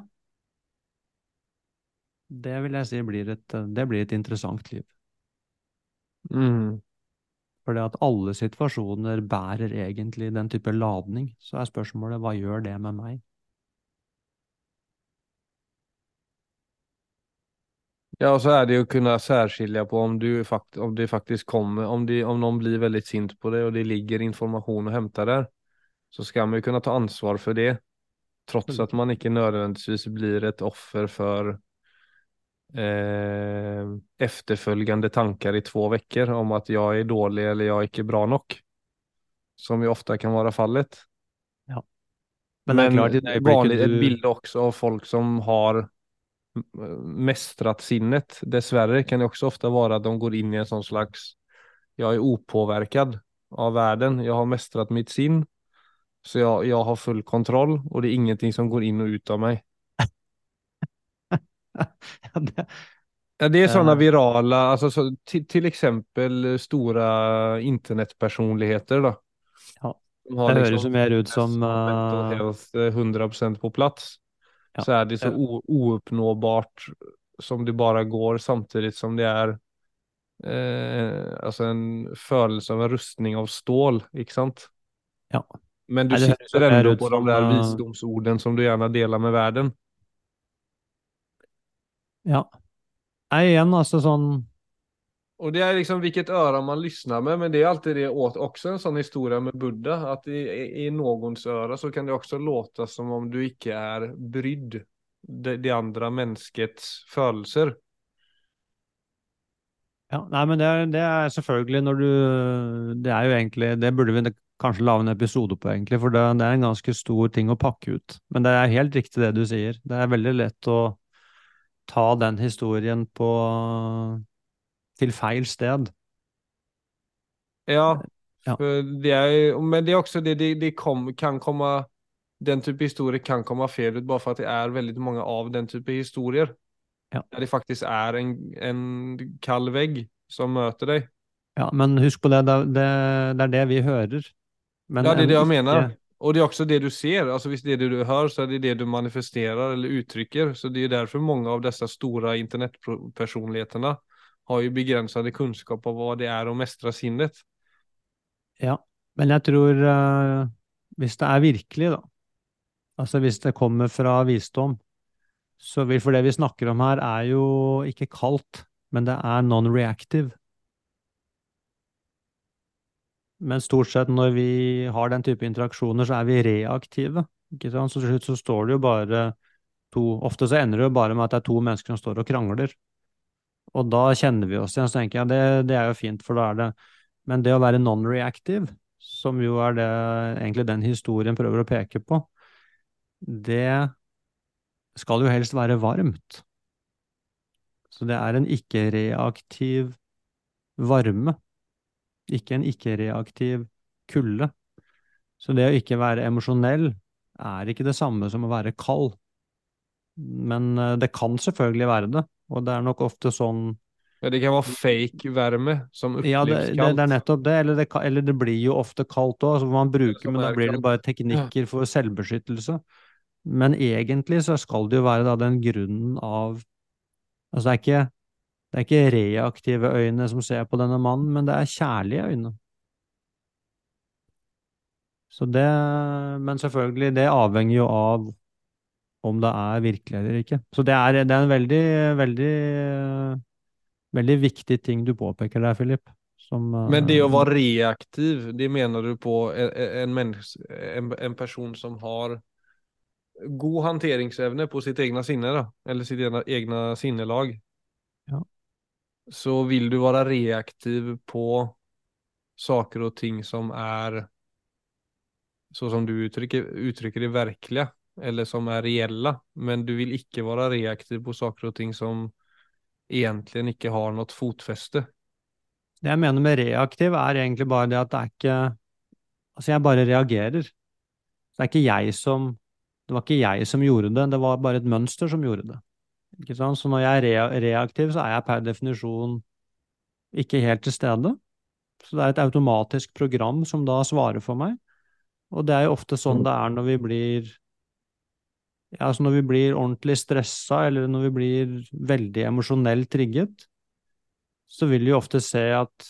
det vil jeg si blir et, det blir et interessant liv. Mm. Fordi at alle situasjoner bærer egentlig den type ladning. Så er spørsmålet hva gjør det med meg? Ja, og så er det å kunne særskilje på om, du fakt om det faktisk kommer, om, de, om noen blir veldig sint på det, og det ligger informasjon å hente der, så skal man jo kunne ta ansvar for det, trots at man ikke nødvendigvis blir et offer for eh, efterfølgende tanker i to uker om at jeg er dårlig eller jeg er ikke bra nok, som jo ofte kan være fallet. Ja. Men, Men, det er klart, i det øyeblikket vanlig, et bilde også av folk som har mestrat sinnet. Dessverre kan det også ofte være at de går inn i en sånn slags Jeg er upåvirket av verden. Jeg har mestrat mitt sinn. Så jeg, jeg har full kontroll, og det er ingenting som går inn og ut av meg. ja, det, Ja, det virale, sådana Eh. virala, så, til, till exempel stora internetpersonligheter då. Ja, det høres liksom jo mer ut som mental eh, health eh, 100% på plats. Ja. Så är det så Ja. ouppnåbart som det bare går samtidig som det er eh, altså en følelse av en rustning av stål, ikke sant? Ja. Men du sitter ennå på de der visdomsordene visdomsorden som du gjerne deler med verden. Ja. Nei, igjen, altså sånn Och det är liksom vilket öra man lyssnar med, men det är alltid det också en sån historia med Buddha, att i, i, någons öra så kan det också låta som om du ikke är brydd det, det andra menneskets følelser. Ja, nei, men det er, det er selvfølgelig når du Det er jo egentlig Det burde vi kanskje lage en episode på, egentlig, for det, det er en ganske stor ting å pakke ut. Men det er helt riktig det du sier. Det er veldig lett å ta den historien på til feil sted. Ja, Ja. det men det er også det, det, det kom, kan komme den type historier kan komme feil ut bare for at det er veldig mange av den type historier. Ja. Der det faktisk er en, en kall vegg som møter deg. Ja, men husk på det, det, det, det er det vi hører. Men ja, det er det jeg mener. Og det er også det du ser, Altså, hvis det er det du hører, så er det det du manifesterer eller uttrykker. Så det er derfor mange av disse store internetpersonligheterna har ju begränsade kunnskap av vad det är att mestre sinnet. Ja, men jeg tror uh, hvis det er virkelig, da, altså hvis det kommer fra visdom, så vil For det vi snakker om her, er jo ikke kaldt, men det er non-reactive. Men stort sett når vi har den type interaksjoner, så er vi reaktive. Ikke sant? Så til slutt så står det jo bare to Ofte så ender det jo bare med at det er to mennesker som står og krangler. Og da kjenner vi oss igjen, så tenker jeg det, det er jo fint, for da er det Men det å være non-reactive, som jo er det egentlig den historien prøver å peke på, det skal jo helst være varmt. Så det er en ikke-reaktiv varme, ikke en ikke-reaktiv kulde. Så det å ikke være emosjonell er ikke det samme som å være kald. Men eh, det kan selvfølgelig være det, og det er nok ofte sånn Ja, det kan være fake varme som Ja, det, det, det er nettopp det. Eller det, eller det blir jo ofte kaldt òg, som man bruker, som men da blir det bare teknikker for selvbeskyttelse. Men egentlig så skal det jo være da den grunnen av Altså det er ikke, det er ikke reaktive øyne som ser på denne mannen, men det er kjærlige øyne. Så det Men selvfølgelig, det avhenger jo av om det er virkelig eller ikke. Så det er, det er en veldig, veldig, veldig viktig ting du påpeker der, Philip. Som, Men det å eh, være reaktiv, det mener du på en, en, en, person som har god hanteringsevne på sitt egne sinne, da, eller sitt egne, egna sinnelag, Ja. så vil du være reaktiv på saker og ting som er så som du uttrykker, uttrykker det verkliga, eller som er reelle, men du vil ikke være reaktiv på saker og ting som egentlig ikke har noe fotfeste. Det jeg mener med reaktiv, er egentlig bare det at det er ikke Altså, jeg bare reagerer. Det er ikke jeg som Det var ikke jeg som gjorde det, det var bare et mønster som gjorde det. Ikke sant? Så når jeg er re reaktiv, så er jeg per definisjon ikke helt til stede. Så det er et automatisk program som da svarer for meg. Og det er jo ofte sånn det er når vi blir ja, altså når vi blir ordentlig stressa, eller når vi blir veldig emosjonelt trigget, så vil vi ofte se at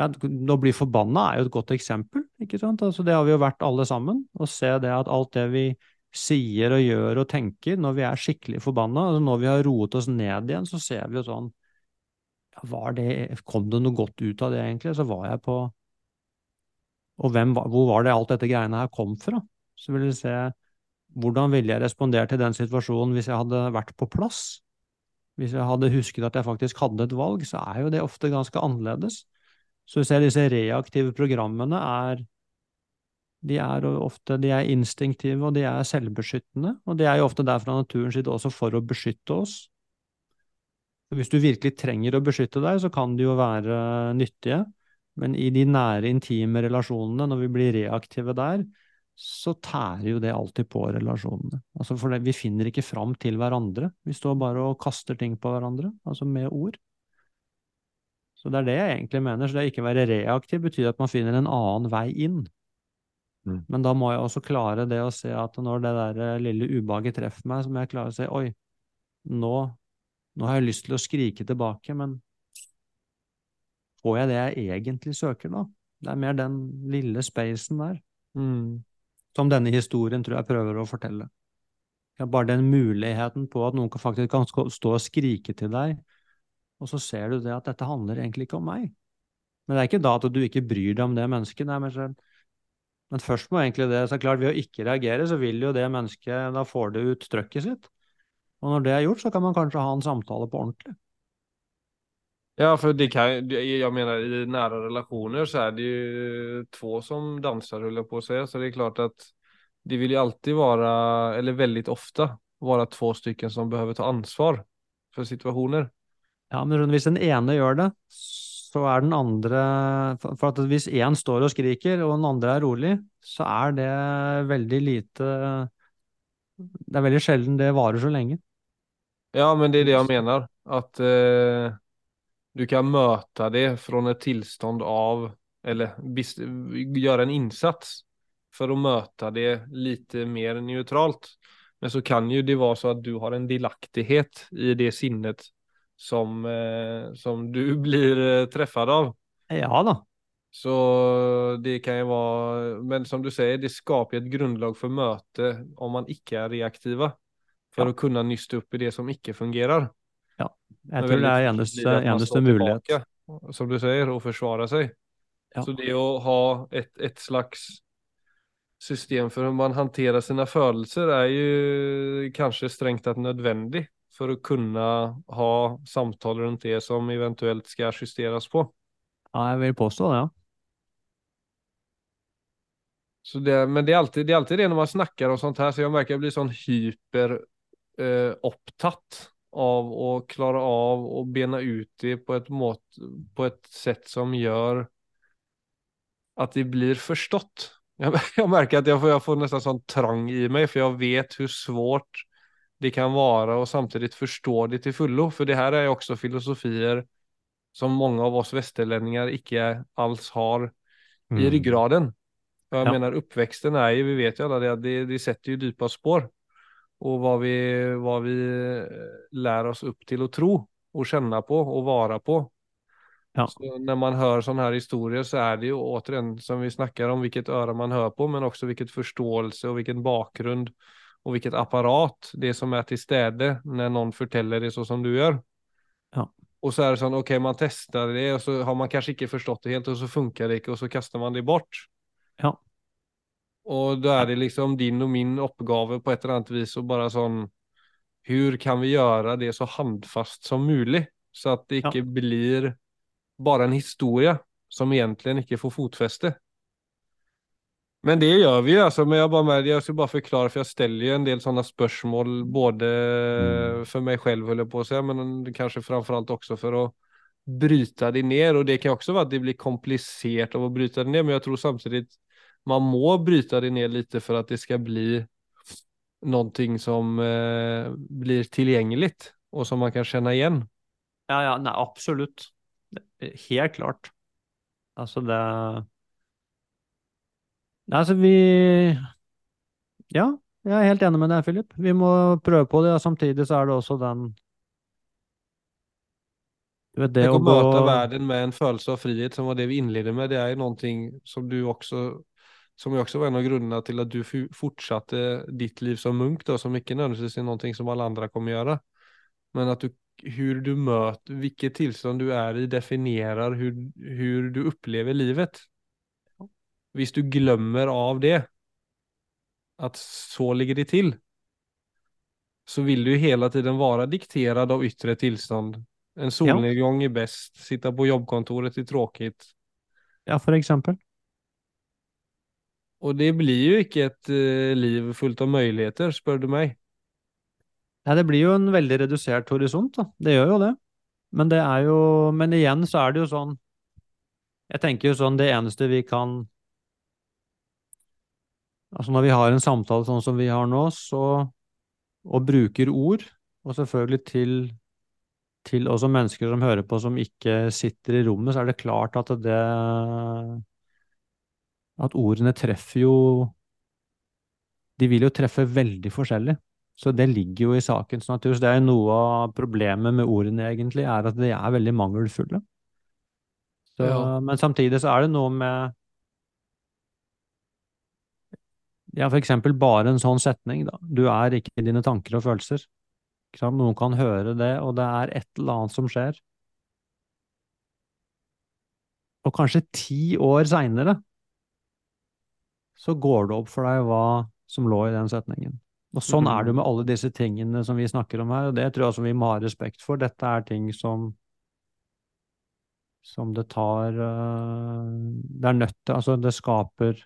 ja, å bli forbanna er jo et godt eksempel, ikke sant? Altså, det har vi jo vært alle sammen. Å se det at alt det vi sier og gjør og tenker når vi er skikkelig forbanna, altså når vi har roet oss ned igjen, så ser vi jo sånn var det, Kom det noe godt ut av det, egentlig? Så var jeg på Og hvem, hvor var det alt dette greiene her kom fra? Så vil vi se hvordan ville jeg respondert i den situasjonen hvis jeg hadde vært på plass? Hvis jeg hadde husket at jeg faktisk hadde et valg, så er jo det ofte ganske annerledes. Så vi ser disse reaktive programmene er de er ofte de er instinktive, og de er selvbeskyttende. Og de er jo ofte der fra naturens side også for å beskytte oss. Hvis du virkelig trenger å beskytte deg, så kan de jo være nyttige. Men i de nære, intime relasjonene, når vi blir reaktive der, så tærer jo det alltid på relasjonene. Altså for det, vi finner ikke fram til hverandre. Vi står bare og kaster ting på hverandre, altså med ord. Så det er det jeg egentlig mener. Så det å ikke være reaktiv betyr at man finner en annen vei inn. Mm. Men da må jeg også klare det å se at når det der eh, lille ubehaget treffer meg, så må jeg klare å si oi, nå, nå har jeg lyst til å skrike tilbake, men får jeg det jeg egentlig søker da? Det er mer den lille spacen der Mm. Som denne historien tror jeg prøver å fortelle. Ja, bare den muligheten på at noen faktisk kan stå og skrike til deg, og så ser du det at dette handler egentlig ikke om meg. Men det er ikke da at du ikke bryr deg om det mennesket, nei, men, så- men først må egentlig det, så klart ved å ikke reagere, så vil jo det mennesket, da får det ut trøkket sitt. Og når det er gjort, så kan man kanskje ha en samtale på ordentlig. Ja, för det kan jag menar i nära relationer så är det ju två som dansar höll jag på att säga. Så det är klart att det vill ju alltid vara, eller väldigt ofta, vara två stycken som behöver ta ansvar för situationer. Ja, men hvis den ene gjør det, så er den andre For for at hvis én står og skriker, og den andre er rolig, så er det veldig lite Det er veldig sjelden det varer så lenge. Ja, men det är det jag menar. Att eh, du kan möta det från ett tillstånd av, eller gjøre göra en insats för att möta det lite mer neutralt. Men så kan ju det vara så att du har en delaktighet i det sinnet som, eh, som du blir eh, träffad av. Ja da. Så det kan ju vara, men som du säger, det skapar ett grundlag för möte om man icke är reaktiva. För Ja. att kunna nysta upp i det som icke fungerar. Jeg tror det er eneste, eneste mulighet. tilbake, Som du sier, å forsvare seg. Ja. Så det å ha et, et slags system for hvordan man håndterer sine følelser, er jo kanskje strengt tatt nødvendig for å kunne ha samtaler rundt det som eventuelt skal justeres på. Ja, jeg vil påstå det, ja. Så det, men det er, alltid, det er alltid det når man snakker om sånt her, så jeg merker jeg blir sånn hyper eh, av å klare av å bena ut det på et, måte, på et sett som gjør at det blir forstått. Jeg, jeg merker at jeg får, jeg får nesten sånn trang i meg, for jeg vet hvor svårt det kan være å samtidig forstå det til fullo. For det her er jo også filosofier som mange av oss västerlänningar ikke alls har Mm. i ryggraden. Jeg Ja. mener, oppveksten er jo, vi vet jo alle det, det, det jo ju djupa spår. Och vad vi, vad vi eh, lär oss upp till att tro och känna på och vara på. Ja. När man hör sådana här historier så är det ju återigen som vi snackar om vilket öra man hör på men också vilket förståelse och vilken bakgrund och vilket apparat det som är till städe när någon förtäller det så som du gör. Ja. Och så är det sånn, okej man testar det och så har man kanske inte förstått det helt och så funkar det inte och så kastar man det bort. Ja. Och da er det liksom din og min oppgave på et eller annet vis å bare sånn Hvordan kan vi gjøre det så handfast som mulig, så at det ikke Ja. blir bare en historie som egentlig ikke får fotfeste? Men det gjør vi altså. men jeg, bare, med, jag ska bara förklara för jag ställer ju en del sånne spørsmål både for meg selv, holder jeg på å si, men kanskje framfor alt også for å bryte det ned. Og det kan også være at det blir komplisert av å bryte det ned, men jeg tror samtidigt man må bryta det ner lite för att det ska bli någonting som eh, blir tillgängligt och som man kan känna igen. Ja, ja, nei, absolutt. Helt klart. Altså, det Altså, vi Ja, jeg er helt enig med deg, Philip. Vi må prøve på det, og samtidig så er det også den Du vet, det Tänk å møte verden med en følelse av frihet som var det vi innledet med. Det er jo noe som du också, som ju också var en av grunderna till att du fortsatte ditt liv som munk då, som inte nödvändigtvis är någonting som alla andra kommer göra. Men att du, hur du möter, vilket tillstånd du är i definierar hur, hur du upplever livet. Hvis du glömmer av det, att så ligger det till, så vill du hele hela tiden vara dikterad av yttre tillstånd. En solnedgång är bäst, sitta på jobbkontoret är tråkigt. Ja, for eksempel. Och det blir jo ikke et uh, liv fullt av muligheter, spør du meg. Nei, det blir jo en veldig redusert horisont, da. Det gjør jo det. Men det er jo Men igjen så er det jo sånn Jeg tenker jo sånn, det eneste vi kan Altså når vi har en samtale sånn som vi har nå, så Og bruker ord, og selvfølgelig til til også mennesker som hører på som ikke sitter i rommet, så er det klart at det At ordene treffer jo De vil jo treffe veldig forskjellig. Så det ligger jo i sakens natur. Så det er jo noe av problemet med ordene, egentlig, er at de er veldig mangelfulle. Så, Ja. Men samtidig så er det noe med Ja, for eksempel bare en sånn setning, da. Du er ikke i dine tanker og følelser. Noen kan høre det, og det er et eller annet som skjer. Og kanskje ti år seinere så går det opp for deg hva som lå i den setningen. Og sånn er det jo med alle disse tingene som vi snakker om her, og det tror jeg også vi må ha respekt for. Dette er ting som som det tar øh, Det er nødt til Altså, det skaper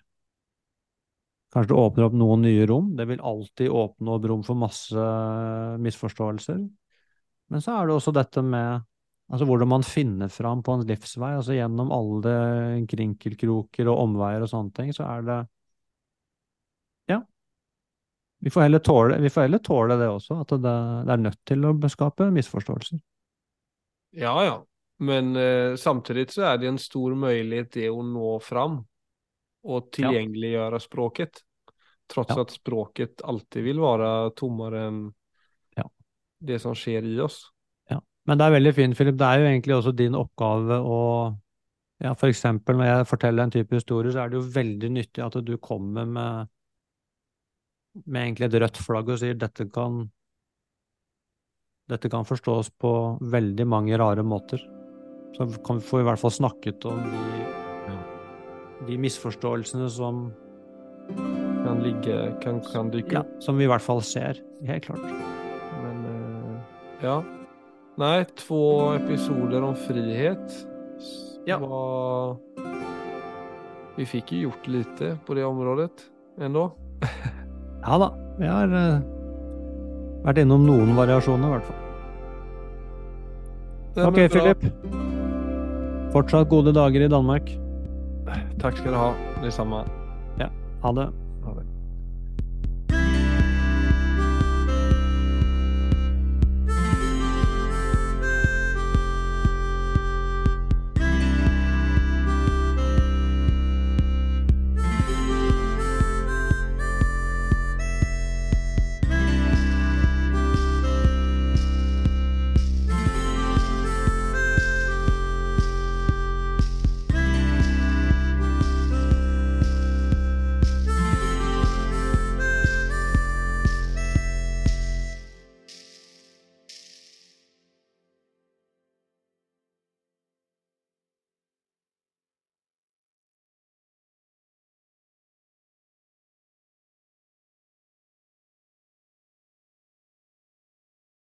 Kanskje det åpner opp noen nye rom. Det vil alltid åpne opp rom for masse misforståelser. Men så er det også dette med altså hvordan man finner fram på en livsvei. altså Gjennom alle krinkelkroker og omveier og sånne ting, så er det. Vi får heller tåle, vi får heller tåle det også, at det, det er nødt til å skape misforståelser. Ja, ja. Men eh, samtidig så er det en stor mulighet det å nå fram og tilgjengeliggjøre ja. språket. Trots Ja. at språket alltid vil være tommere enn Ja. det som skjer i oss. Ja. Men det er veldig fint, Philip. Det er jo egentlig også din oppgave å ja, For eksempel når jeg forteller en type historie, så er det jo veldig nyttig at du kommer med med egentlig et rødt flagg og sier dette kan dette kan forstås på veldig mange rare måter. Så kan vi få i hvert fall snakket om de, de misforståelsene som, Kan ligge kan, kan dyka ja, som vi i hvert fall ser. Helt klart. Men eh, ja. Nei, två episoder om frihet. Ja. Var... Vi fikk jo gjort lite på det området ändå. Ja da, vi har eh, vært innom noen variasjoner, i hvert fall. Ok. Philip. Fortsatt gode dager i Danmark. Takk skal du ha. Det samme. Ja. Ha det.